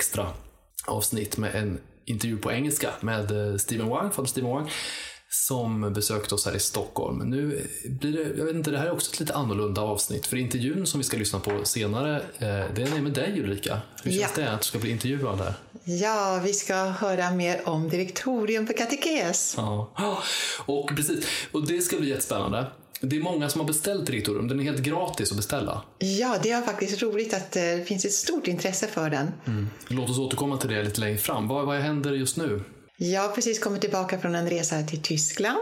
Extra avsnitt med en intervju på engelska med eh, Stephen Wang, fader Stephen Wang, som besökte oss här i Stockholm. Nu blir det, jag vet inte, det här är också ett lite annorlunda avsnitt, för intervjun som vi ska lyssna på senare, eh, det är med dig Ulrika. Hur känns Ja. det att du ska bli intervjuad här? Ja, vi ska höra mer om direktorium för katekes. Ja, och precis. Och det ska bli jättespännande. Det är många som har beställt Direktorium. Den är helt gratis att beställa. Ja, det är faktiskt roligt att eh, det finns ett stort intresse för den. Låt oss återkomma till det lite längre fram. Vad, vad händer just nu? Jag har precis kommit tillbaka från en resa till Tyskland.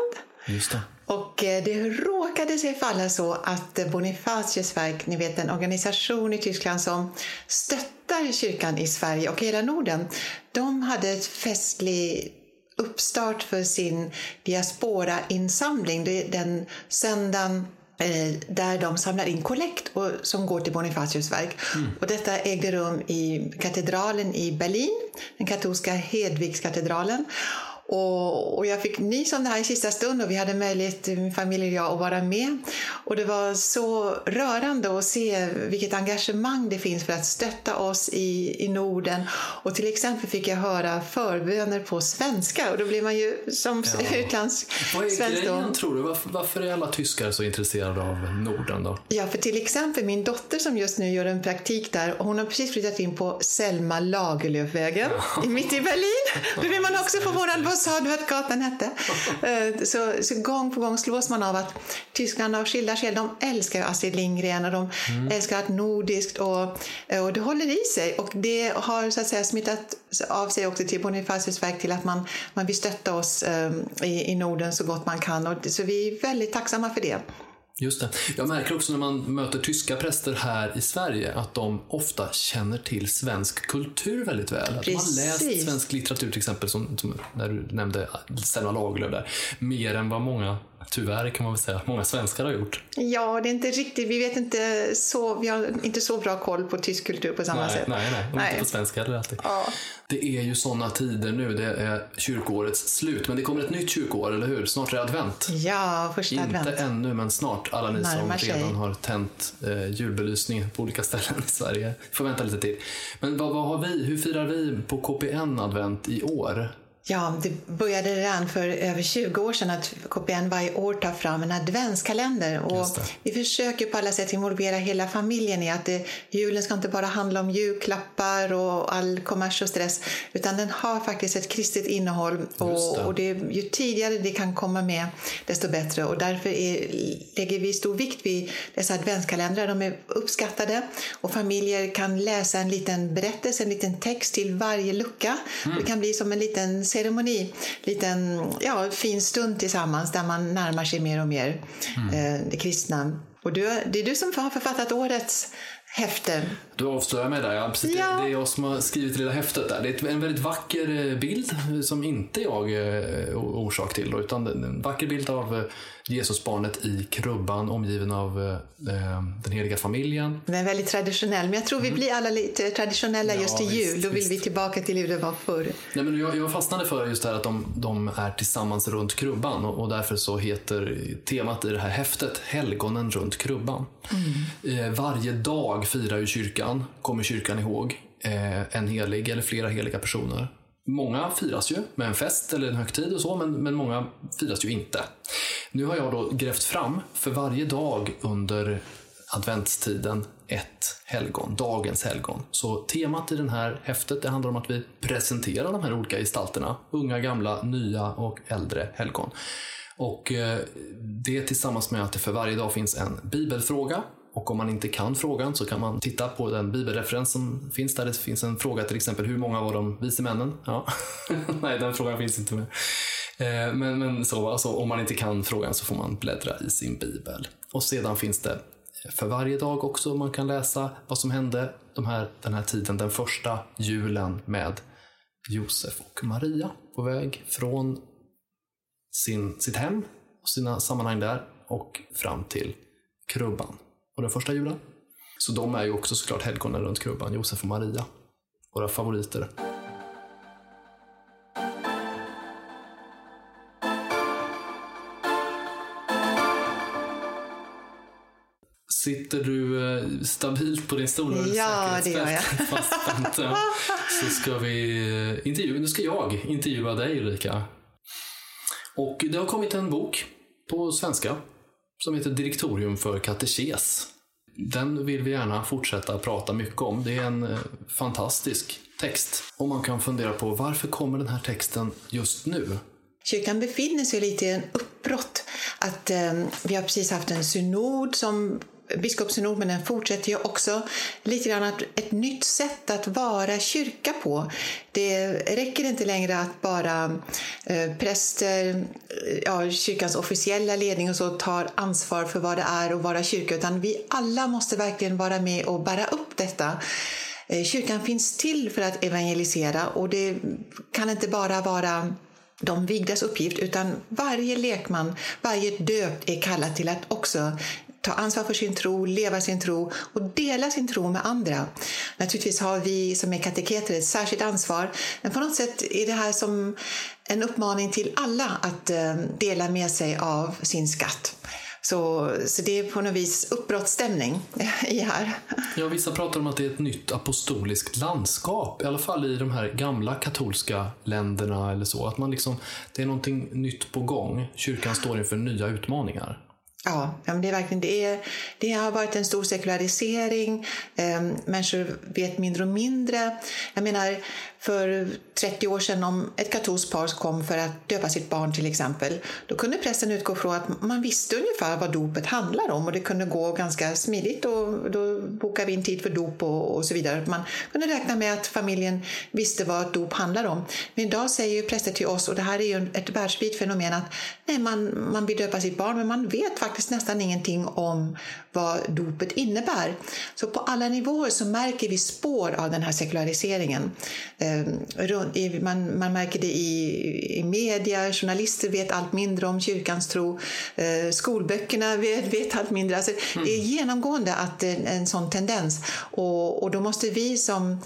Just det. Och eh, det råkade sig falla så att eh, Bonifatius verk, ni vet en organisation i Tyskland som stöttar kyrkan i Sverige och hela Norden, de hade ett festlig uppstart för sin diaspora-insamling. Det är den söndagen eh, där de samlar in kollekt som går till Bonifatius verk. Och detta ägde rum i katedralen i Berlin, den katolska Hedvigskatedralen. Och, och jag fick nys om det här i sista stund och vi hade möjlighet, min familj och jag, att vara med. Och det var så rörande att se vilket engagemang det finns för att stötta oss i, i Norden. Och till exempel fick jag höra förböner på svenska och då blir man ju som Ja. Vad är utlandssvensk grejen tror du? Varför, varför är alla tyskar så intresserade av Norden då? Ja, för till exempel min dotter som just nu gör en praktik där, hon har precis flyttat in på Selma Lagerlöfvägen, mitt i Berlin. Då vill man också förvånad, vad sa du att gatan hette? Eh, Så, så gång på gång slås man av att tyskarna av skilda skäl, de älskar Astrid Lindgren och de älskar att nordiskt och, och det håller i sig. Och det har så att säga smittat av sig också till Bonifatius verk till att man, man vill stötta oss eh, i, i Norden så gott man kan. Och, så vi är väldigt tacksamma för det. Just det. Jag märker också när man möter tyska präster här i Sverige att de ofta känner till svensk kultur väldigt väl. Att de har läst svensk litteratur till exempel, som, som när du nämnde Selma Lagerlöf där, mer än vad många, tyvärr kan man väl säga, många svenskar har gjort. Ja, det är inte riktigt, vi vet inte så, vi har inte så bra koll på tysk kultur på samma Nej, sätt. nej, nej. Och Nej. inte på svenska heller alltid. Ja. Det är ju sådana tider nu. Det är kyrkoårets slut. Men det kommer ett nytt kyrkoår, eller hur? Snart är det advent. Ja, första Inte advent. ännu, men snart. Alla ni som Närmar sig. redan har tänt eh, julbelysning på olika ställen i Sverige. Får vänta lite till. Men vad, vad har vi? Hur firar vi på KPN advent i år? Ja, det började redan för över 20 år sedan att KPN varje år tar fram en adventskalender. Och vi försöker på alla sätt involvera hela familjen i att det, julen ska inte bara handla om julklappar och all kommers och stress, utan den har faktiskt ett kristet innehåll. Just det. Och, och det, ju tidigare det kan komma med, desto bättre. Och därför är, lägger vi stor vikt vid dessa adventskalendrar. De är uppskattade och familjer kan läsa en liten berättelse, en liten text till varje lucka. Det kan bli som en liten ceremoni, liten ja, fin stund tillsammans där man närmar sig mer och mer eh, det kristna. Och du, det är du som har författat årets häfte. Du avslöjar mig där. Ja, precis. Ja. Det, det är jag som har skrivit det lilla häftet där. Det är en väldigt vacker eh, bild som inte jag är orsak till. Utan en vacker bild av eh, Jesusbarnet i krubban omgiven av eh, eh, den heliga familjen. Den är väldigt traditionell, men jag tror vi blir alla lite traditionella Ja, just till jul. visst, Då vill visst. vi tillbaka till hur det var förr. Nej, men jag, jag fastnade för just det här att de, de är tillsammans runt krubban och, och därför så heter temat i det här häftet Helgonen runt krubban. Eh, varje dag firar ju kyrkan, kommer kyrkan ihåg, eh, en helig eller flera heliga personer. Många firas ju med en fest eller en högtid och så, men, men många firas ju inte. Nu har jag då grävt fram för varje dag under adventstiden ett helgon, dagens helgon. Så temat i det här häftet det handlar om att vi presenterar de här olika gestalterna. Unga, gamla, nya och äldre helgon. Och eh, det tillsammans med att det för varje dag finns en bibelfråga och om man inte kan frågan så kan man titta på den bibelreferens som finns där. Det finns en fråga till exempel, hur många var de vise männen? Ja. Nej, den frågan finns inte med. Eh, men, men så, alltså, om man inte kan frågan så får man bläddra i sin bibel. Och sedan finns det för varje dag också man kan läsa vad som hände de här, den här tiden, den första julen med Josef och Maria på väg från sin, sitt hem och sina sammanhang där och fram till krubban och den första julen. Så de är ju också såklart helgonen runt krubban, Josef och Maria. Våra favoriter. Sitter du eh, stabilt på din stol? Ja, det gör jag. Så ska vi eh, intervjua, nu ska jag intervjua dig Ulrika. Och det har kommit en bok på svenska som heter Direktorium för katekes. Den vill vi gärna fortsätta prata mycket om. Det är en eh, fantastisk text. Och man kan fundera på varför kommer den här texten just nu? Kyrkan befinner sig lite i en uppbrott. Att, eh, vi har precis haft en synod som biskopssynod, men den fortsätter ju också lite grann att ett nytt sätt att vara kyrka på. Det räcker inte längre att bara eh, präster, eh, ja, kyrkans officiella ledning och så tar ansvar för vad det är att vara kyrka, utan vi alla måste verkligen vara med och bära upp detta. Eh, kyrkan finns till för att evangelisera och det kan inte bara vara de vigdas uppgift, utan varje lekman, varje döpt är kallad till att också ta ansvar för sin tro, leva sin tro och dela sin tro med andra. Naturligtvis har vi som är kateketer ett särskilt ansvar, men på något sätt är det här som en uppmaning till alla att eh, dela med sig av sin skatt. Så, så det är på något vis uppbrottsstämning i här. Ja, vissa pratar om att det är ett nytt apostoliskt landskap, i alla fall i de här gamla katolska länderna eller så. Att man liksom, det är någonting nytt på gång. Kyrkan står inför nya utmaningar. Ja, men det, är verkligen, det, är, det har varit en stor sekularisering. Eh, människor vet mindre och mindre. Jag menar, för 30 år sedan om ett katolskt par kom för att döpa sitt barn till exempel, då kunde prästen utgå från att man visste ungefär vad dopet handlar om och det kunde gå ganska smidigt och då bokade vi in tid för dop och, och så vidare. Man kunde räkna med att familjen visste vad ett dop handlar om. Men idag säger ju präster till oss, och det här är ju ett världsvitt fenomen, att nej, man, man vill döpa sitt barn men man vet faktiskt nästan ingenting om vad dopet innebär. Så på alla nivåer så märker vi spår av den här sekulariseringen. Eh, man, man märker det i, i media, journalister vet allt mindre om kyrkans tro, eh, skolböckerna vet, vet allt mindre. Alltså, mm. Det är genomgående att en sån tendens. Och, och då måste vi som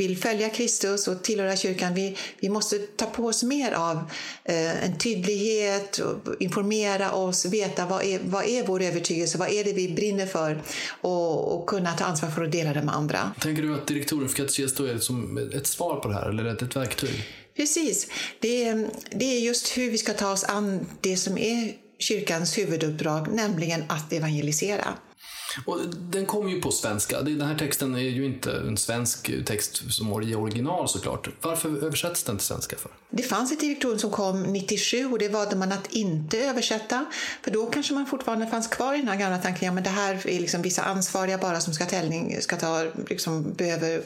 vill följa Kristus och tillhöra kyrkan, vi, vi måste ta på oss mer av eh, en tydlighet, informera oss, veta vad är, vad är vår övertygelse, vad är det vi brinner för och, och kunna ta ansvar för att dela det med andra. Tänker du att direktorn för katekes då är som ett svar på det här, eller ett, ett verktyg? Precis. Det är, det är just hur vi ska ta oss an det som är kyrkans huvuduppdrag, nämligen att evangelisera. Och den kommer ju på svenska. Den här texten är ju inte en svensk text som i original såklart. Varför översätts den till svenska? för? Det fanns ett direktorium som kom 97 och det valde man att inte översätta. För då kanske man fortfarande fanns kvar i den här gamla tanken, ja men det här är liksom vissa ansvariga bara som ska, tällning, ska ta, liksom, behöver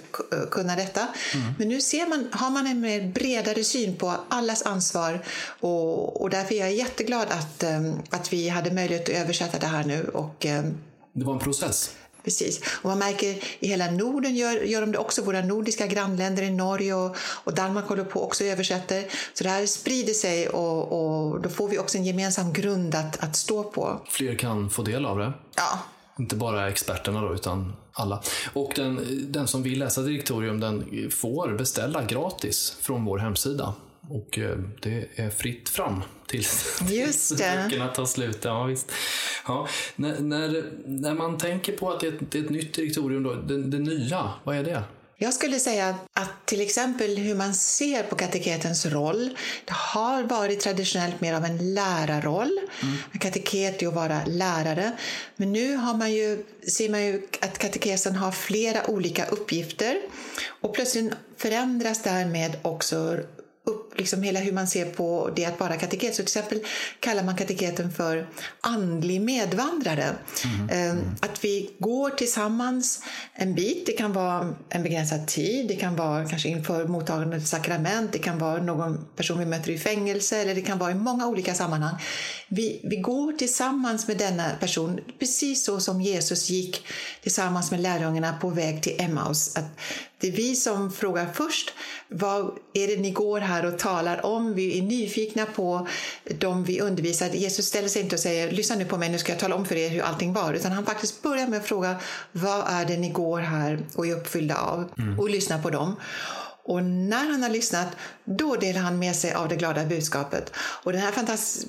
kunna detta. Mm. Men nu ser man, har man en mer bredare syn på allas ansvar och, och därför är jag jätteglad att, ehm, att vi hade möjlighet att översätta det här nu. Och, ehm, det var en process. Precis. Och man märker i hela Norden gör, gör de det också. Våra nordiska grannländer i Norge och, och Danmark håller på också översätter. Så det här sprider sig och, och då får vi också en gemensam grund att, att stå på. Fler kan få del av det. Ja. Inte bara experterna då, utan alla. Och den, den som vill läsa direktorium den får beställa gratis från vår hemsida. Och eh, det är fritt fram tills, Just det. böckerna tar slut. Ja, visst. Ja, när, när, när man tänker på att det är ett, det är ett nytt direktorium, då, det, det nya, vad är det? Jag skulle säga att till exempel hur man ser på kateketens roll. Det har varit traditionellt mer av en lärarroll. Mm. Kateket är att vara lärare. Men nu har man ju, ser man ju att katekesen har flera olika uppgifter. Och plötsligt förändras därmed också upp liksom hela hur man ser på det att vara kateket. Så till exempel kallar man kateketen för andlig medvandrare. Mm. Att vi går tillsammans en bit. Det kan vara en begränsad tid. Det kan vara kanske inför mottagande av sakrament. Det kan vara någon person vi möter i fängelse eller det kan vara i många olika sammanhang. Vi, vi går tillsammans med denna person, precis så som Jesus gick tillsammans med lärjungarna på väg till Emmaus. Att det är vi som frågar först, vad är det ni går här och talar om? Vi är nyfikna på dem vi undervisar. Jesus ställer sig inte och säger, lyssna nu på mig, nu ska jag tala om för er hur allting var. Utan han faktiskt börjar med att fråga, vad är det ni går här och är uppfyllda av? Mm. Och lyssna på dem. Och när han har lyssnat, då delar han med sig av det glada budskapet. Och den här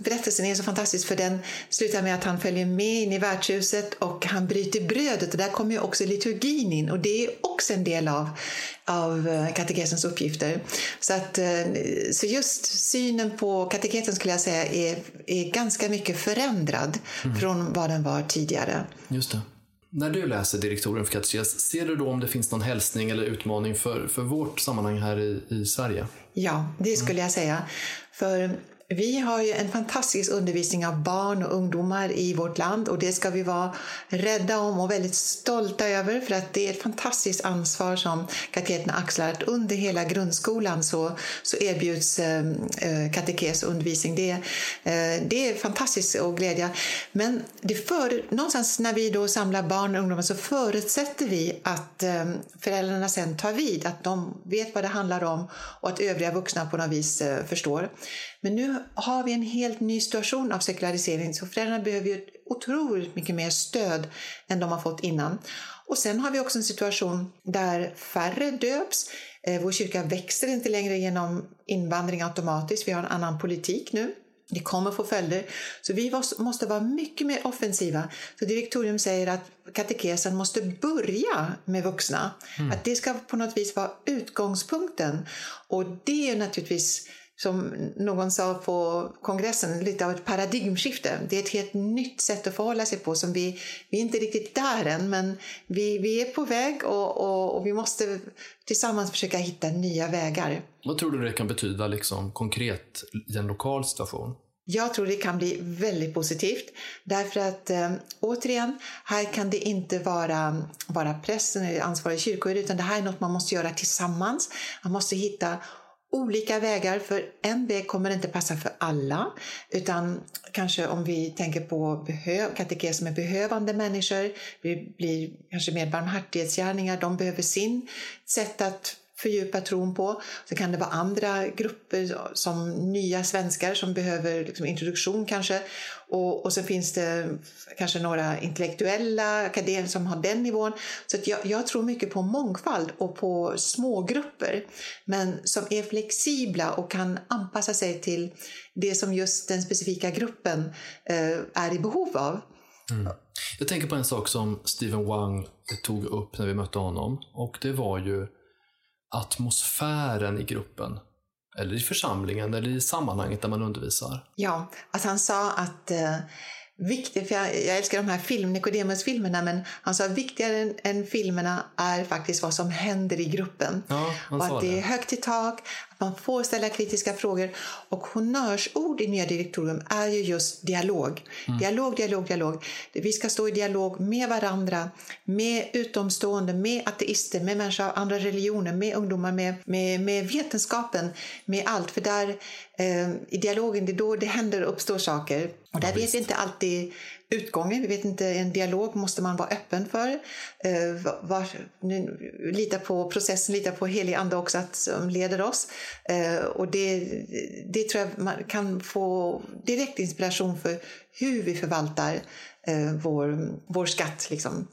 berättelsen är så fantastisk för den slutar med att han följer med in i värdshuset och han bryter brödet. Och där kommer ju också liturgin in och det är också en del av, av eh, katekesens uppgifter. Så, att, eh, så just synen på kateketen skulle jag säga är, är ganska mycket förändrad mm. från vad den var tidigare. Just det. När du läser direktoren för katekes, ser du då om det finns någon hälsning eller utmaning för, för vårt sammanhang här i, i Sverige? Ja, det skulle jag säga. För vi har ju en fantastisk undervisning av barn och ungdomar i vårt land och det ska vi vara rädda om och väldigt stolta över för att det är ett fantastiskt ansvar som kateterna axlar att under hela grundskolan så, så erbjuds ehm, eh, katekesundervisning. Det, eh, det är fantastiskt och glädja. Men det för, någonstans när vi då samlar barn och ungdomar så förutsätter vi att eh, föräldrarna sen tar vid, att de vet vad det handlar om och att övriga vuxna på något vis eh, förstår. Men nu har vi en helt ny situation av sekularisering så föräldrarna behöver ju otroligt mycket mer stöd än de har fått innan. Och sen har vi också en situation där färre döps. Eh, vår kyrka växer inte längre genom invandring automatiskt. Vi har en annan politik nu. Det kommer få följder. Så vi måste vara mycket mer offensiva. Så direktorium säger att katekesen måste börja med vuxna. Mm. Att det ska på något vis vara utgångspunkten. Och det är naturligtvis som någon sa på kongressen, lite av ett paradigmskifte. Det är ett helt nytt sätt att förhålla sig på som vi, vi är inte riktigt där än, men vi, vi är på väg och, och, och vi måste tillsammans försöka hitta nya vägar. Vad tror du det kan betyda liksom, konkret i en lokal situation? Jag tror det kan bli väldigt positivt därför att äh, återigen, här kan det inte vara bara prästen eller ansvarig kyrkoherde utan det här är något man måste göra tillsammans. Man måste hitta olika vägar, för en väg kommer inte passa för alla. Utan kanske om vi tänker på behöv, som med behövande människor, det blir kanske mer barmhärtighetsgärningar, de behöver sin sätt att fördjupa tron på. Så kan det vara andra grupper som nya svenskar som behöver liksom introduktion kanske. Och, och så finns det kanske några intellektuella akademiker som har den nivån. Så jag, jag, tror mycket på mångfald och på smågrupper. Men som är flexibla och kan anpassa sig till det som just den specifika gruppen eh, är i behov av. Mm. Jag tänker på en sak som Stephen Wang tog upp när vi mötte honom. Och det var ju atmosfären i gruppen. Eller i församlingen eller i sammanhanget där man undervisar. Ja, att han sa att eh, viktigt, för jag, jag, älskar de här film, Nicodemus-filmerna, men han sa att viktigare än, än, filmerna är faktiskt vad som händer i gruppen. Ja, och att det, det är högt i tak, man får ställa kritiska frågor. Och honnörsord i nya direktorium är ju just dialog. Mm. Dialog, dialog, dialog. Vi ska stå i dialog med varandra, med utomstående, med ateister, med människor av andra religioner, med ungdomar, med, med, med vetenskapen, med allt. För där eh, i dialogen, det är då det händer och uppstår saker. Och där ja, vet vi inte alltid utgången. Vi vet inte, en dialog måste man vara öppen för. Eh, var, lita på processen, lita på helig ande också att, som leder oss. Eh, och det, det tror jag man kan få direkt inspiration för hur vi förvaltar eh, vår, vår skatt. Liksom.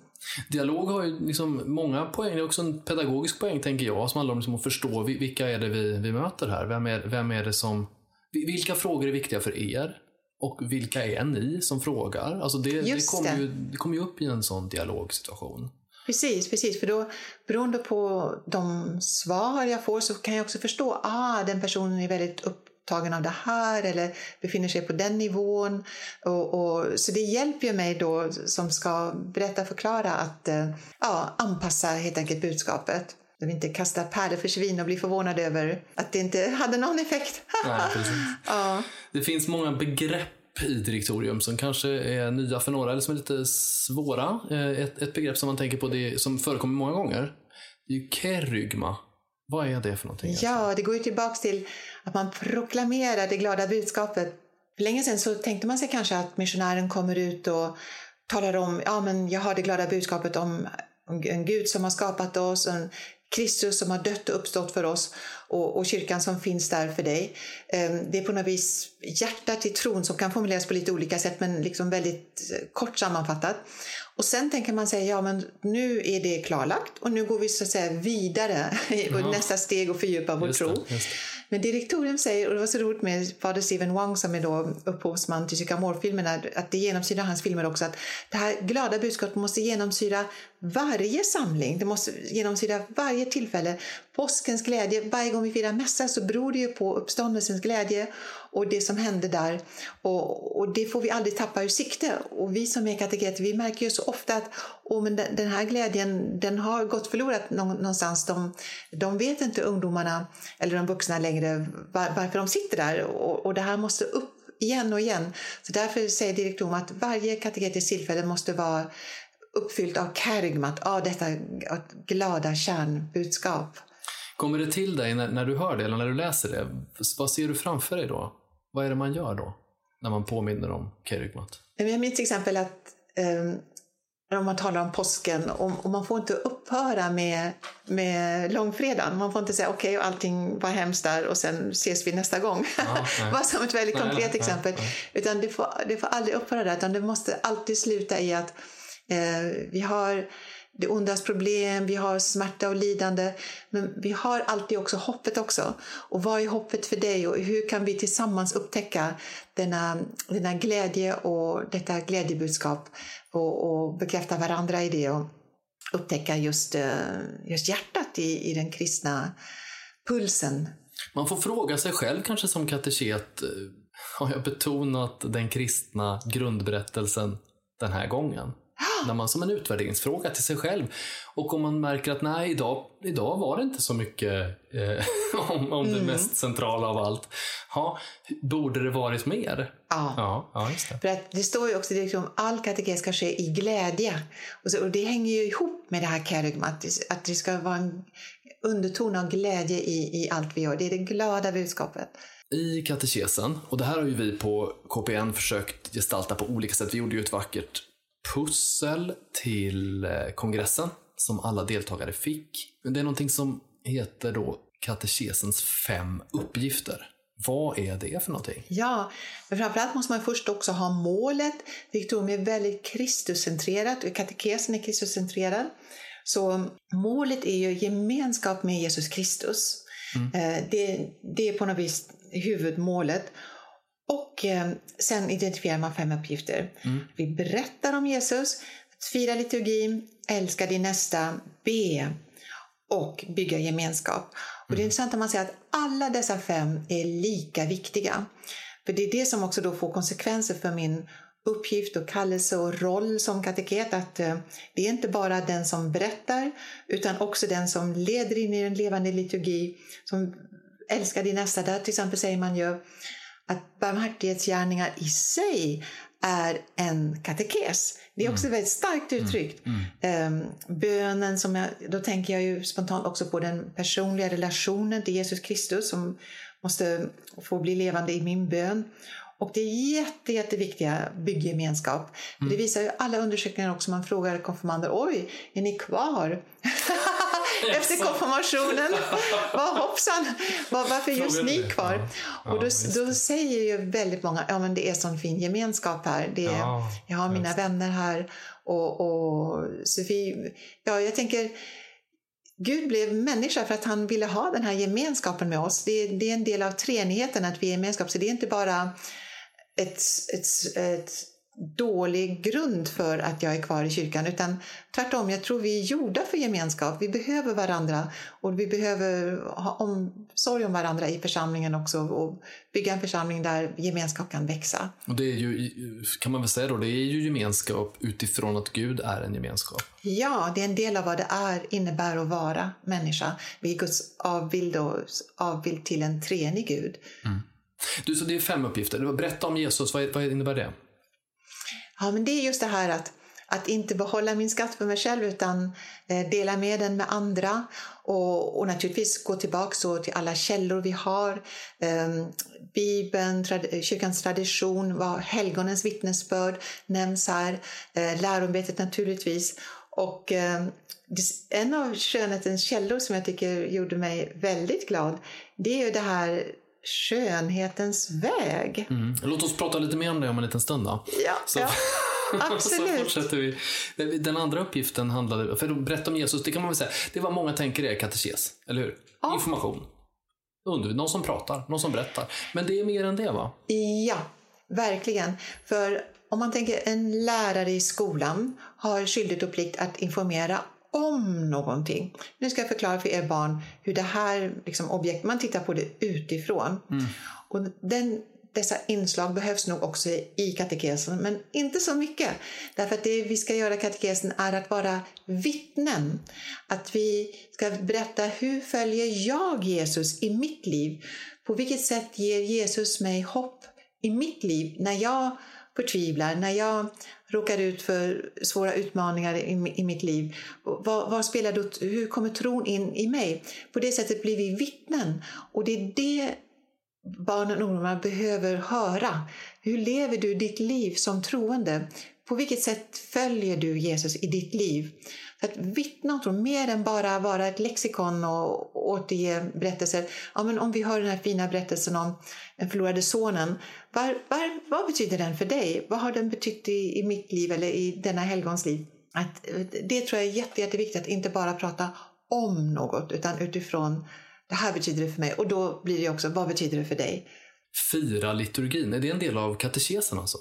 Dialog har ju liksom många poäng. Det är också en pedagogisk poäng, tänker jag, som handlar om liksom att förstå vilka är det vi, vi möter här. Vem är, vem är det som... Vilka frågor är viktiga för er? Och vilka är ni som frågar? Alltså det, det kommer, ju, det kommer ju upp i en sån dialogsituation. Precis, precis. För då, beroende på de svar jag får så kan jag också förstå ah, den personen är väldigt upptagen av det här eller befinner sig på den nivån. Och, och så det hjälper ju mig då som ska berätta och förklara att eh, ja, anpassa helt enkelt budskapet. Jag vill inte kasta pärlor för svin och bli förvånad över att det inte hade någon effekt. Nej, ja. Det finns många begrepp i direktorium som kanske är nya för några eller som är lite svåra. Eh, Ett, ett begrepp som man tänker på det, som förekommer många gånger det är ju kerygma. Vad är det för någonting? Ja, det går ju tillbaks till att man proklamerar det glada budskapet. För länge sedan så tänkte man sig kanske att missionären kommer ut och talar om, ja men jag har det glada budskapet om en Gud som har skapat oss, en Kristus som har dött och uppstått för oss och, och kyrkan som finns där för dig. Ehm, Det är på något vis hjärtat till tron som kan formuleras på lite olika sätt men liksom väldigt eh, kort sammanfattat. Och sen tänker man säga, ja men nu är det klarlagt och nu går vi så att säga vidare i Ja. nästa steg och fördjupa vår Just tro. det. Men direktorium säger, och det var så roligt med fader Steven Wang som är då upphovsman till psykamorfilmerna, att det genomsyrar hans filmer också, att det här glada budskapet måste genomsyra varje samling, det måste genomsyra varje tillfälle. Påskens glädje, varje gång vi firar mässa så beror det ju på uppståndelsens glädje och det som hände där. Och, och det får vi aldrig tappa ur sikte. Och vi som är kateketer, vi märker ju så ofta att oh, men den, den här glädjen, den har gått förlorad någonstans. De, de vet inte ungdomarna eller de vuxna längre var, varför de sitter där. Och, och det här måste upp igen och igen. Så därför säger direktorn att varje kateketiskt tillfälle måste vara uppfyllt av kärigmat, av ah, detta glada kärnbudskap. Kommer det till dig när, när du hör det eller när du läser det? Vad ser du framför dig då? Vad är det man gör då? När man påminner om kerygmat? Jag minns till exempel att eh, om man talar om påsken och, och man får inte upphöra med, med långfredagen. Man får inte säga okej, okay, allting var hemskt där och sen ses vi nästa gång. Nej. Bara som ett väldigt Nej, konkret nej, exempel. nej. Utan det får, det får aldrig upphöra där, utan det måste alltid sluta i att eh, vi har det ondas problem, vi har smärta och lidande, men vi har alltid också hoppet också. Och vad är hoppet för dig och hur kan vi tillsammans upptäcka denna, denna glädje och detta glädjebudskap och, och bekräfta varandra i det och upptäcka just, eh, just hjärtat i, i den kristna pulsen. Man får fråga sig själv kanske som kateket, eh, har jag betonat den kristna grundberättelsen den här gången? När man som en utvärderingsfråga till sig själv. Och om man märker att nej, idag, idag var det inte så mycket eh, om, om det mest centrala av allt. Ja, borde det varit mer? Ja. Ja, ja just det. För att det står ju också direkt om all katekes ska ske i glädje. Och, så, och det hänger ju ihop med det här kerygma, att att det ska vara en underton av glädje i, i allt vi gör. Det är det glada budskapet. I katekesen, och det här har ju vi på KPN försökt gestalta på olika sätt. Vi gjorde ju ett vackert pussel till eh, kongressen som alla deltagare fick. Det är någonting som heter då katekesens fem uppgifter. Vad är det för någonting? Ja, men framförallt måste man först också ha målet. Viktorium är väldigt Kristuscentrerat och katekesen är Kristuscentrerad. Så målet är ju gemenskap med Jesus Kristus. Eh, Det, det är på något vis huvudmålet. Och eh, sen identifierar man fem uppgifter. Vi berättar om Jesus, fira liturgin, älska din nästa, be och bygga gemenskap. Och det är intressant att man säger att alla dessa fem är lika viktiga. För det är det som också då får konsekvenser för min uppgift och kallelse och roll som kateket. Att eh, det är inte bara den som berättar utan också den som leder in i en levande liturgi, som älskar din nästa. Där till exempel säger man ju att barmhärtighetsgärningar i sig är en katekes. Det är också väldigt starkt uttryckt. Ehm, bönen, som jag, då tänker jag ju spontant också på den personliga relationen till Jesus Kristus som måste få bli levande i min bön. Och det är jätte, jätteviktiga bygggemenskap. För Det visar ju alla undersökningar också. Man frågar konfirmander, oj, är ni kvar? Efter konfirmationen. Vad hoppsan, Var, varför just ni kvar? Ja. Och då, då säger ju väldigt många, ja men det är sån fin gemenskap här. Det är, Ja, jag har mina vänner här. Och, och Sofie, ja jag tänker, Gud blev människa för att han ville ha den här gemenskapen med oss. Det, är- det är en del av treenigheten att vi är gemenskap. Så det är inte bara ett, ett, ett dålig grund för att jag är kvar i kyrkan. Utan tvärtom, jag tror vi är gjorda för gemenskap. Vi behöver varandra och vi behöver ha omsorg om varandra i församlingen också och bygga en församling där gemenskap kan växa. Och det är ju, kan man väl säga då, det är ju gemenskap utifrån att Gud är en gemenskap. Ja, det är en del av vad det är, innebär att vara människa. Vi är Guds avbild och avbild till en treenig Gud. Mm. Du, så det är fem uppgifter. Berätta om Jesus, vad, vad innebär det? Ja, men det är just det här att, att inte behålla min skatt för mig själv utan eh, dela med den med andra och, och naturligtvis gå tillbaka till alla källor vi har. Eh, Bibeln, trad kyrkans tradition, vad helgonens vittnesbörd nämns här, eh, lärobetet naturligtvis. Och eh, en av skönhetens källor som jag tycker gjorde mig väldigt glad, det är ju det här skönhetens väg. Mm. Låt oss prata lite mer om det om en liten stund då. Ja, så, ja. absolut. så fortsätter vi. Den andra uppgiften handlade, för att berätta om Jesus, det kan man väl säga, det var många tänker är katekes, eller hur? Ja. Information. Under, någon som pratar, någon som berättar. Men det är mer än det va? Ja, verkligen. För om man tänker en lärare i skolan har skyldighet och plikt att informera om någonting. Nu ska jag förklara för er barn hur det här liksom, objekt, man tittar på det utifrån. Mm. Och den, dessa inslag behövs nog också i katekesen, men inte så mycket. Därför att det vi ska göra i katekesen är att vara vittnen. Att vi ska berätta hur följer jag Jesus i mitt liv? På vilket sätt ger Jesus mig hopp i mitt liv när jag förtvivlar, när jag råkar ut för svåra utmaningar i, i mitt liv. Vad, vad spelar då, hur kommer tron in i mig? På det sättet blir vi vittnen. Och det är det barnen och ungdomarna behöver höra. Hur lever du ditt liv som troende? På vilket sätt följer du Jesus i ditt liv? Att vittna om tron, mer än bara vara ett lexikon och återge berättelser. Ja, men om vi hör den här fina berättelsen om den förlorade sonen. Var, var, vad betyder den för dig? Vad har den betytt i, i mitt liv eller i denna helgons liv? Att, det tror jag är jätte, jätteviktigt, att inte bara prata om något utan utifrån det här betyder det för mig. Och då blir det också, vad betyder det för dig? Fira liturgin, är det en del av katekesen alltså?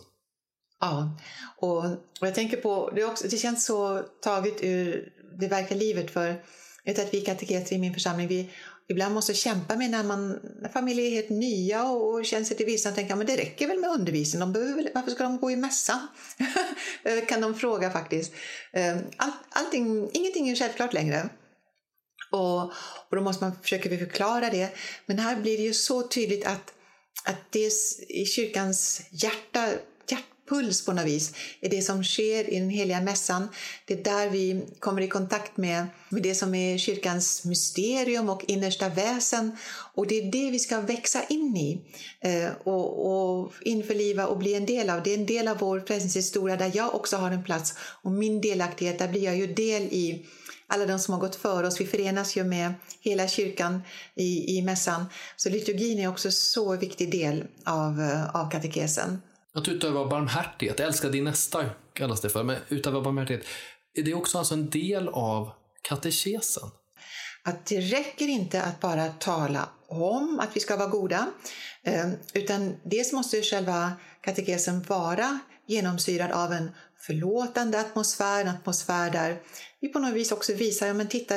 Ja, och, och jag tänker på, det, också, det känns så taget ur det verkliga livet för jag vet att vi kateketer i min församling, vi ibland måste kämpa med när, man, när familjer är helt nya och, och känner sig till vissa och tänker att det räcker väl med undervisning, de behöver, varför ska de gå i mässan? kan de fråga faktiskt. Ehm, all, allting, ingenting är självklart längre. Och, och då måste man försöka förklara det. Men här blir det ju så tydligt att, att det i kyrkans hjärta puls på något vis är det som sker i den heliga mässan. Det är där vi kommer i kontakt med, med det som är kyrkans mysterium och innersta väsen. Och det är det vi ska växa in i eh, och, och införliva och bli en del av. Det är en del av vår frälsningshistoria där jag också har en plats. Och min delaktighet, där blir jag ju del i alla de som har gått före oss. Vi förenas ju med hela kyrkan i, i mässan. Så liturgin är också så viktig del av, eh, av katekesen. Att utöva barmhärtighet, älska din nästa kallas det för, men utöva barmhärtighet, är det också alltså en del av katekesen? Att det räcker inte att bara tala om att vi ska vara goda, eh, utan dels måste själva katekesen vara genomsyrad av en förlåtande atmosfär, en atmosfär där vi på något vis också visar, ja men titta,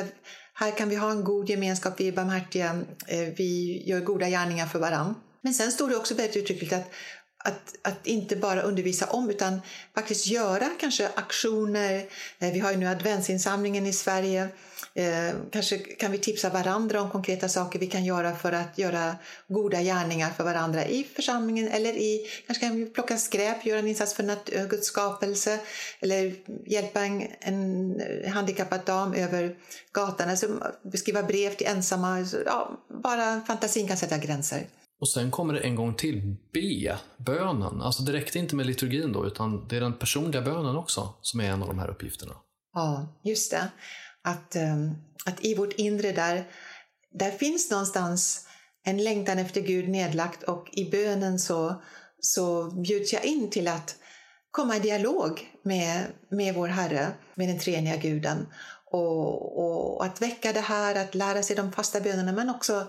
här kan vi ha en god gemenskap, vi är barmhärtiga, eh, vi gör goda gärningar för varandra. Men sen står det också väldigt uttryckligt att att, att inte bara undervisa om utan faktiskt göra kanske aktioner. Eh, vi har ju nu adventsinsamlingen i Sverige. Eh, kanske kan vi tipsa varandra om konkreta saker vi kan göra för att göra goda gärningar för varandra i församlingen eller i, kanske kan vi plocka skräp, göra en insats för eh, Guds skapelse eller hjälpa en, en handikappad dam över gatan, alltså skriva brev till ensamma. Ja, bara fantasin kan sätta gränser. Och sen kommer det en gång till, B-bönen. Alltså det räckte inte med liturgin då, utan det är den personliga bönen också som är en av de här uppgifterna. Ja, just det. Att, ehm, att i vårt inre där, där finns någonstans en längtan efter Gud nedlagt och i bönen så, så bjuds jag in till att komma i dialog med, med vår Herre, med den treeniga guden. Och, och, att väcka det här, att lära sig de fasta bönerna men också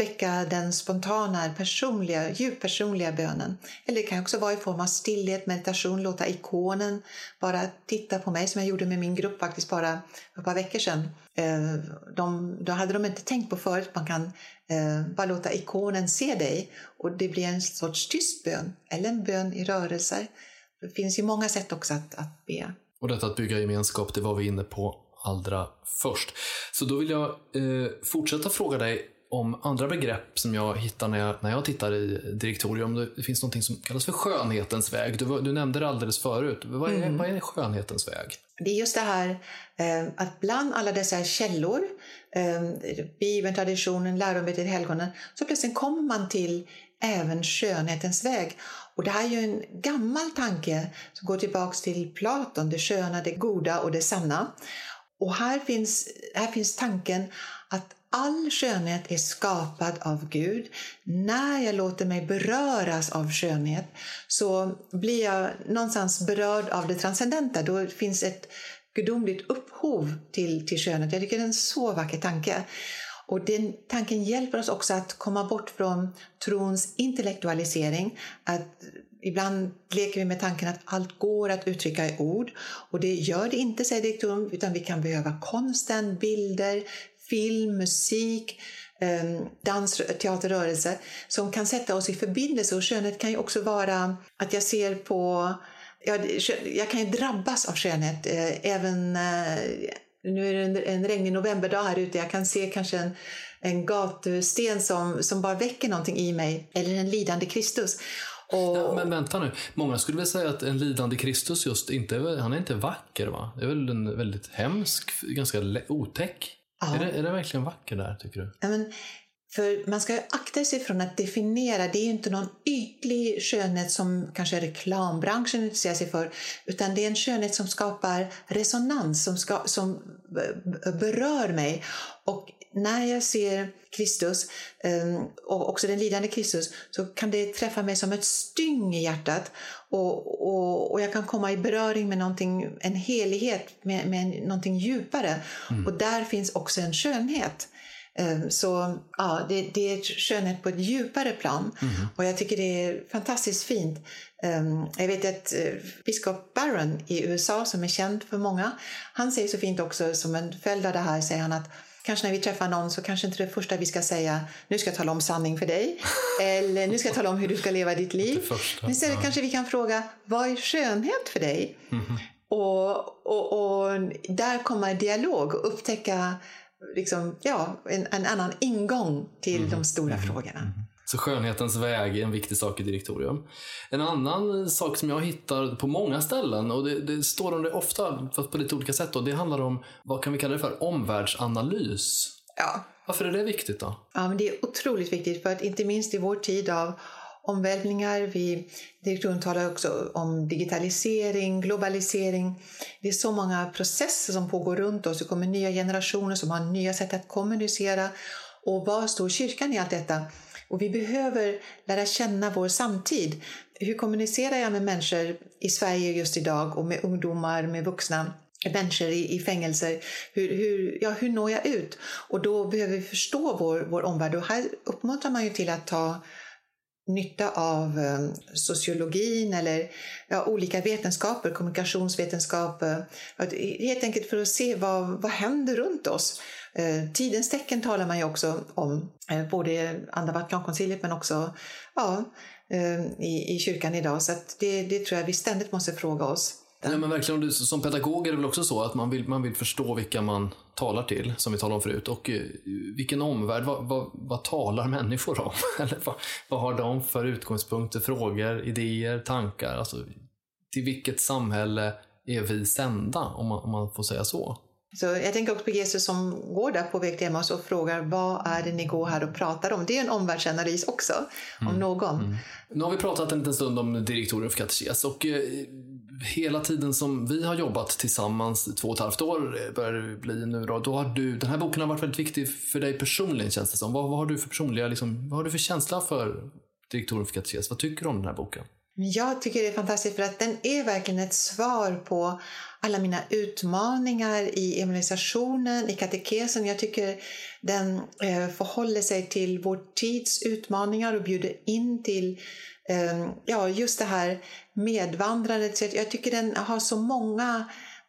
väcka den spontana, personliga, djupt personliga bönen. Eller det kan också vara i form av stillhet, meditation, låta ikonen bara titta på mig som jag gjorde med min grupp faktiskt bara för ett par veckor sedan. Eh, de, då hade de inte tänkt på förut man kan eh, bara låta ikonen se dig och det blir en sorts tyst bön eller en bön i rörelser. Det finns ju många sätt också att, att be. Och detta att bygga gemenskap, det var vi inne på allra först. Så då vill jag eh, fortsätta fråga dig om andra begrepp som jag hittar när jag, när jag tittar i direktorium. Det finns något som kallas för skönhetens väg. Du, du nämnde det alldeles förut. Vad är, mm. vad är skönhetens väg? Det är just det här eh, att bland alla dessa källor, eh, Bibeln, traditionen, lärometet, helgonen, så plötsligt kommer man till även skönhetens väg. Och det här är ju en gammal tanke som går tillbaka till Platon, det sköna, det goda och det sanna. Och här finns, här finns tanken att all skönhet är skapad av Gud. När jag låter mig beröras av skönhet så blir jag någonstans berörd av det transcendenta. Då finns ett gudomligt upphov till, till skönhet. Jag tycker det är en så vacker tanke. Och den tanken hjälper oss också att komma bort från trons intellektualisering. Att ibland leker vi med tanken att allt går att uttrycka i ord. Och det gör det inte, säger direktorn, utan vi kan behöva konsten, bilder, film, musik, ehm, dans, teater, rörelse som kan sätta oss i förbindelse. Och skönhet kan ju också vara att jag ser på... Jag, jag kan ju drabbas av skönhet. Eh, även eh, nu är det en regnig novemberdag här ute. Jag kan se kanske en, en gatusten som, som bara väcker någonting i mig. Eller en lidande Kristus. Och... Ja, men vänta nu. Många skulle väl säga att en lidande Kristus just inte, han är inte vacker va? Det är väl en väldigt hemsk, ganska otäck Ja. Är, det, är det verkligen vacker där, tycker du? Ja, men, för man ska akta sig från att definiera. Det är ju inte någon ytlig skönhet som kanske reklambranschen intresserar sig för. Utan det är en skönhet som skapar resonans, som, ska, som berör mig. Och när jag ser Kristus, ehm, och också den lidande Kristus, så kan det träffa mig som ett styng i hjärtat. Och, och, och jag kan komma i beröring med någonting, en helighet, med, med någonting djupare. Mm. Och där finns också en skönhet. Ehm, så ja, det, det är skönhet på ett djupare plan. Mm. Och jag tycker det är fantastiskt fint. Ehm, jag vet att eh, biskop Barron i USA, som är känd för många, han säger så fint också, som en följd av det här, säger han att Kanske när vi träffar någon så kanske inte det första vi ska säga nu ska jag tala om sanning för dig eller nu ska jag tala om hur du ska leva ditt liv. Men istället ja. kanske vi kan fråga vad är skönhet för dig? Mm. Och, och, och där komma i dialog och upptäcka liksom, ja, en, en annan ingång till mm. de stora mm. frågorna. Så skönhetens väg är en viktig sak i direktorium. En annan sak som jag hittar på många ställen, och det, det står om det ofta, fast på lite olika sätt, då, det handlar om, vad kan vi kalla det för, omvärldsanalys. Ja. Varför är det viktigt då? Ja, men det är otroligt viktigt, för att inte minst i vår tid av omvälvningar. Vi, direktören talar också om digitalisering, globalisering. Det är så många processer som pågår runt oss. Det kommer nya generationer som har nya sätt att kommunicera. Och var står kyrkan i allt detta? Och vi behöver lära känna vår samtid. Hur kommunicerar jag med människor i Sverige just idag och med ungdomar, med vuxna? människor i, i fängelser. Hur, hur, ja, hur når jag ut? Och då behöver vi förstå vår, vår omvärld. Och här uppmuntrar man ju till att ta nytta av eh, sociologin eller ja, olika vetenskaper, kommunikationsvetenskap. Eh, helt enkelt för att se vad, vad händer runt oss. Eh, tidens tecken talar man ju också om, både i Andra Vatikankonciliet men också ja, i, i kyrkan idag. Så det, det tror jag vi ständigt måste fråga oss. Ja, men verkligen, du, som pedagog är det väl också så att man vill, man vill förstå vilka man talar till, som vi talade om förut. Och vilken omvärld, vad, vad, vad talar människor om? Eller vad, vad, har de för utgångspunkter, frågor, idéer, tankar? Alltså, till vilket samhälle är vi sända, om man, om man får säga så? Så jag tänker också på Jesus som går där på väg till Emmaus och frågar vad är det ni går här och pratar om? Det är en omvärldsanalys också, mm. om någon. Mm. Nu har vi pratat en liten stund om direktorium för katekes och eh, hela tiden som vi har jobbat tillsammans, två och ett halvt år eh, börjar det bli nu då, då har du, den här boken har varit väldigt viktig för dig personligen känns det som. Vad, vad har du för personliga, liksom, vad har du för känsla för direktorium för katekes? Vad tycker du om den här boken? Jag tycker det är fantastiskt för att den är verkligen ett svar på alla mina utmaningar i evangelisationen, i katekesen. Jag tycker den eh, förhåller sig till vår tids utmaningar och bjuder in till Ehm, ja, just det här medvandrandet. Jag tycker den har så många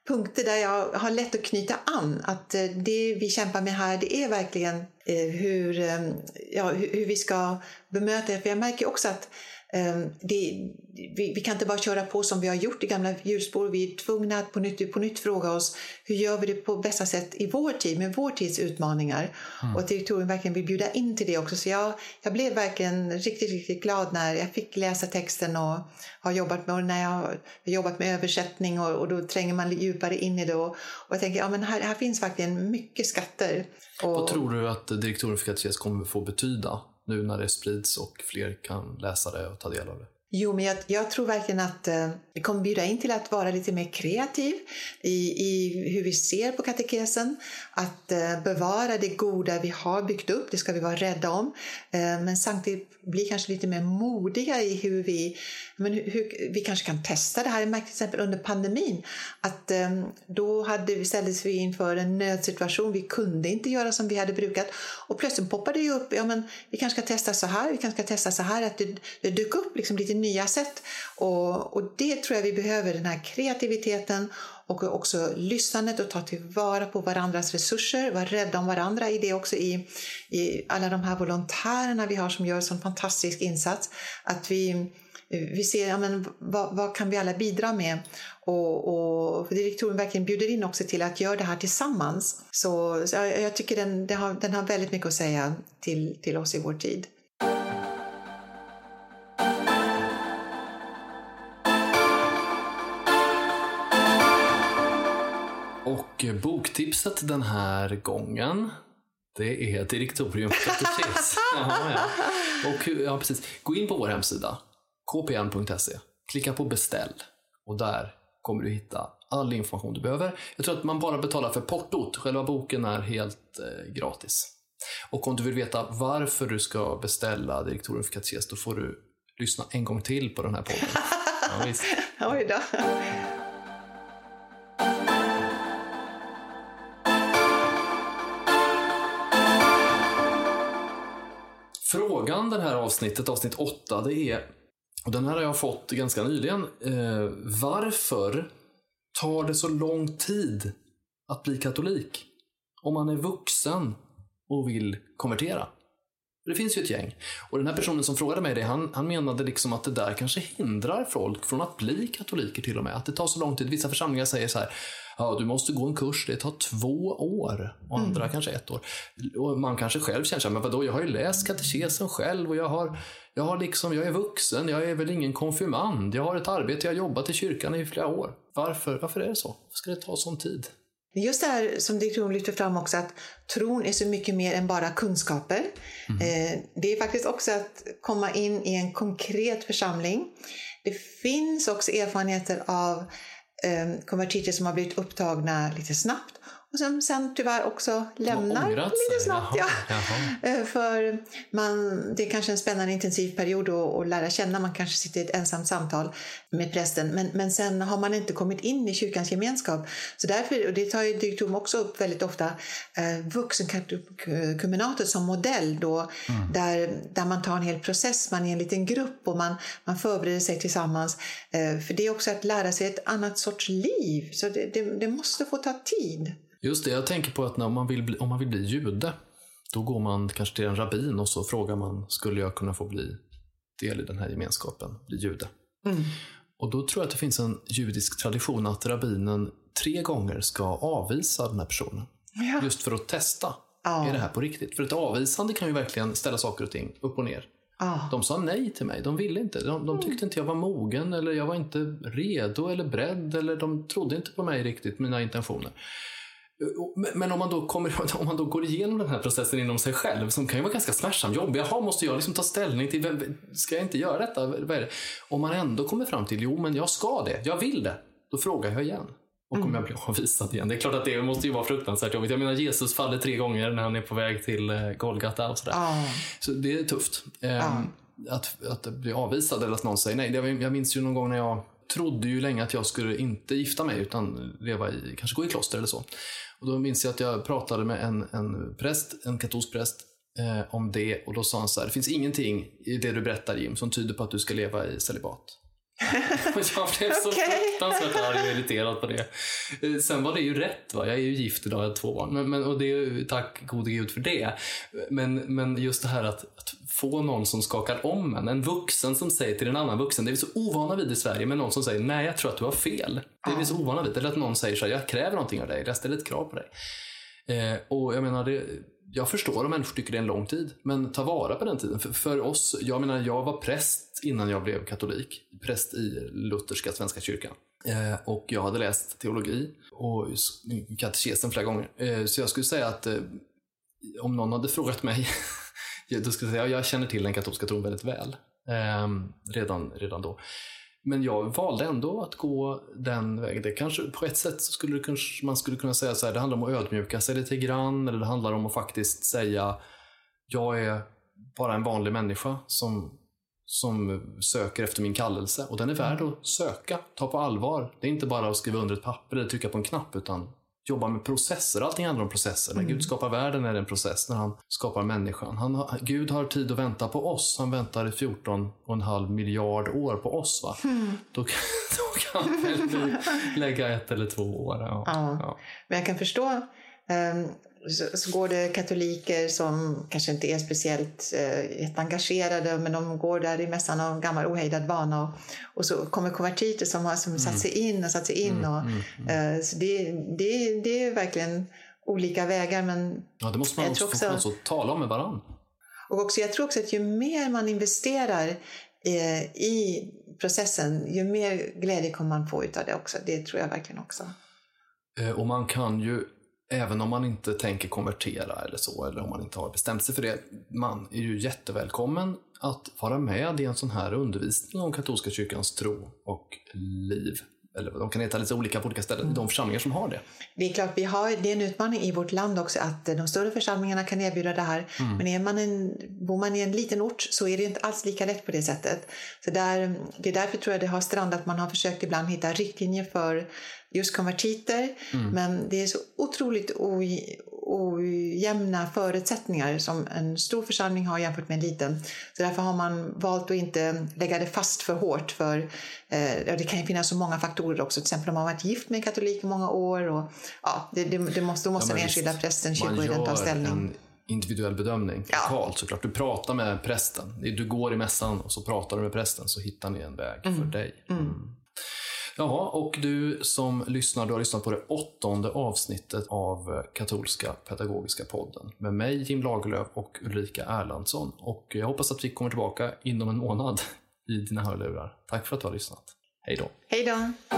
punkter där jag har lätt att knyta an. Att eh, det vi kämpar med här, det är verkligen eh, hur, ehm, ja, hur vi ska bemöta det. För jag märker också att det, vi, vi, kan inte bara köra på som vi har gjort i gamla hjulspår. Vi är tvungna att på nytt, på nytt fråga oss hur gör vi det på bästa sätt i vår tid med vår tids utmaningar. Mm. Och att direktorn verkligen vill bjuda in till det också. Så jag, jag blev verkligen riktigt, riktigt glad när jag fick läsa texten och har jobbat med, och när jag har jobbat med översättning och, och då tränger man djupare in i det. Och, och jag tänker, ja men här, här finns verkligen mycket skatter. Och, Vad tror du att direktorn för katekes kommer få betyda nu när det sprids och fler kan läsa det och ta del av det? Jo, men jag, jag, tror verkligen att eh, det kommer bjuda in till att vara lite mer kreativ i, i hur vi ser på katekesen. Att eh, bevara det goda vi har byggt upp, det ska vi vara rädda om. Eh, men samtidigt bli kanske lite mer modiga i hur vi, men hur, vi kanske kan testa det här. Jag märkte till exempel under pandemin att eh, då hade, ställdes vi inför en nödsituation. Vi kunde inte göra som vi hade brukat och plötsligt poppade det upp. Ja, men vi kanske ska testa så här, vi kanske ska testa så här. Att det, det dök upp liksom lite nya sätt. Och, och det tror jag vi behöver, den här kreativiteten och också lyssnandet och ta tillvara på varandras resurser, vara rädda om varandra i det också i, i alla de här volontärerna vi har som gör en sån fantastisk insats. Att vi, vi ser ja, men, vad, vad kan vi alla bidra med och, och direktorn verkligen bjuder in också till att göra det här tillsammans. Så, så jag, jag, tycker den, den, har, den har väldigt mycket att säga till, till oss i vår tid. Och boktipset den här gången det är Direktorium Katekes. Jaha, ja. Och, ja, precis. Gå in på vår hemsida, kpn.se. Klicka på beställ och där kommer du hitta all information du behöver. Jag tror att man bara betalar för portot. Själva boken är helt eh, gratis. Och om du vill veta varför du ska beställa Direktorium för Katekes, då får du lyssna en gång till på den här podden. Ja, visst. Oj då. Frågan den här avsnittet, avsnitt 8, det är, och den här har jag fått ganska nyligen, eh, varför tar det så lång tid att bli katolik? Om man är vuxen och vill konvertera. Det finns ju ett gäng. Och den här personen som frågade mig det, han, han menade liksom att det där kanske hindrar folk från att bli katoliker till och med. Att det tar så lång tid. Vissa församlingar säger så här, ja du måste gå en kurs, det tar två år. Och andra mm. kanske ett år. Och man kanske själv känner sig, men vadå, jag har ju läst katekesen själv och jag har, jag har liksom, jag är vuxen, jag är väl ingen konfirmand. Jag har ett arbete, jag har jobbat i kyrkan i flera år. Varför, varför är det så? Varför ska det ta sån tid? Just det här som direktionen lyfter fram också, att tron är så mycket mer än bara kunskaper. Mm. Det är faktiskt också att komma in i en konkret församling. Det finns också erfarenheter av eh, konvertiter som har blivit upptagna lite snabbt och som sen tyvärr också lämnar lite snabbt. Ja. Eh, för man, det är kanske en spännande intensiv period att, lära känna. Man kanske sitter i ett ensamt samtal med prästen. Men, men sen har man inte kommit in i kyrkans gemenskap. Så därför, och det tar ju Dyktom också upp väldigt ofta, eh, som modell då, mm. där, där man tar en hel process, man är en liten grupp och man, man förbereder sig tillsammans. Eh, för det är också att lära sig ett annat sorts liv. Så det, det, det måste få ta tid. Just det, jag tänker på att när man vill bli, om man vill bli jude, då går man kanske till en rabbin och så frågar man, skulle jag kunna få bli del i den här gemenskapen, bli jude? Mm. Och då tror jag att det finns en judisk tradition att rabbinen tre gånger ska avvisa den här personen. Ja. Just för att testa. Ja. Är det här på riktigt? För ett avvisande kan ju verkligen ställa saker och ting upp och ner. Ja. De sa nej till mig. De ville inte. De, de, tyckte inte jag var mogen eller jag var inte redo eller beredd eller de trodde inte på mig riktigt, mina intentioner. Men om man, då kommer, om man då går igenom den här processen inom sig själv, som kan ju vara ganska smärtsam, jobbig. Jaha, måste jag liksom ta ställning till, vem, ska jag inte göra detta? Vad är det? Om man ändå kommer fram till, jo men jag ska det, jag vill det. Då frågar jag igen. Och kommer mm. jag bli avvisad igen? Det är klart att det måste ju vara fruktansvärt jobbigt. Jag menar Jesus faller tre gånger när han är på väg till eh, Golgata och sådär. Ah. Så det är tufft. Ah. Att, att bli avvisad eller att någon säger nej. Jag minns ju någon gång när jag trodde ju länge att jag skulle inte gifta mig utan leva i, kanske gå i kloster eller så. Och då minns jag att jag pratade med en, en präst, en katolsk präst, eh, om det och då sa han så här, det finns ingenting i det du berättar Jim som tyder på att du ska leva i celibat. jag blev så okay. fruktansvärt arg och irriterad på det. Eh, sen var det ju rätt. Va? Jag är ju gift idag, jag har två barn. Men, men, och det, tack gode gud för det. Men, men just det här att, att, få någon som skakar om en. En vuxen som säger till en annan vuxen. Det är vi så ovana vid i Sverige. Men någon som säger nej, jag tror att du har fel. Det är vi så ovana vid. Eller att någon säger så här, jag kräver någonting av dig. Jag ställer ett krav på dig. Eh, och jag menar, det, jag förstår om människor tycker det är en lång tid, men ta vara på den tiden. För, för, oss, jag menar, jag var präst innan jag blev katolik. Präst i lutherska Svenska kyrkan. Eh, och jag hade läst teologi och katekesen flera gånger. Eh, så jag skulle säga att eh, om någon hade frågat mig, då skulle jag säga att jag känner till den katolska tron väldigt väl. Eh, redan, redan då. Men jag valde ändå att gå den vägen. Det kanske, på ett sätt så skulle kanske, man skulle kunna säga så här, det handlar om att ödmjuka sig lite grann, eller det handlar om att faktiskt säga, jag är bara en vanlig människa som, som söker efter min kallelse. Och den är värd att söka, ta på allvar. Det är inte bara att skriva under ett papper eller trycka på en knapp, utan jobba med processer. Allting handlar om processer. När mm. Gud skapar världen är det en process. När han skapar människan. Han Gud har tid att vänta på oss. Han väntar i 14 och en halv miljard år på oss. Va? Mm. Då, då kan väl lägga ett eller två år. Ja. ja. ja. Men jag kan förstå så, så, går det katoliker som kanske inte är speciellt eh, engagerade men de går där i mässan av gammal ohejdad vana och, och så kommer konvertiter som har som mm. satt sig in och satt sig in. Mm, och, mm, mm. Eh, så det, det, det är verkligen olika vägar. Men ja, det måste man också, också, också tala om med varandra. Och också, jag tror också att ju mer man investerar eh, i processen, ju mer glädje kommer man få utav det också. Det tror jag verkligen också. Eh, och man kan ju Även om man inte tänker konvertera eller så, eller om man inte har bestämt sig för det. Man är ju jättevälkommen att vara med i en sån här undervisning om katolska kyrkans tro och liv. Eller de kan heta lite olika på olika ställen, mm. de församlingar som har det. Det är klart, vi har, det är en utmaning i vårt land också att de större församlingarna kan erbjuda det här. Mm. Men är man en, bor man i en liten ort så är det inte alls lika lätt på det sättet. Så där, det är därför tror jag det har strandat. Man har försökt ibland hitta riktlinjer för just konvertiter. Mm. Men det är så otroligt ojämna förutsättningar som en stor församling har jämfört med en liten. Så därför har man valt att inte lägga det fast för hårt. För eh, Det kan ju finnas så många faktorer också. Till exempel om man varit gift med en katolik i många år. Och, ja, det, det, det måste, då måste ja, den enskilda prästen, kyrkoherden ta ställning. En individuell bedömning ja. lokalt såklart. Du pratar med prästen. Du går i mässan och så pratar du med prästen så hittar ni en väg mm. för dig. Mm. mm. Ja, och du som lyssnar, du har lyssnat på det åttonde avsnittet av Katolska Pedagogiska podden med mig, Jim Lagerlöf och Ulrika Erlandsson. Och jag hoppas att vi kommer tillbaka inom en månad i dina hörlurar. Tack för att du har lyssnat. Hej då! Hej då!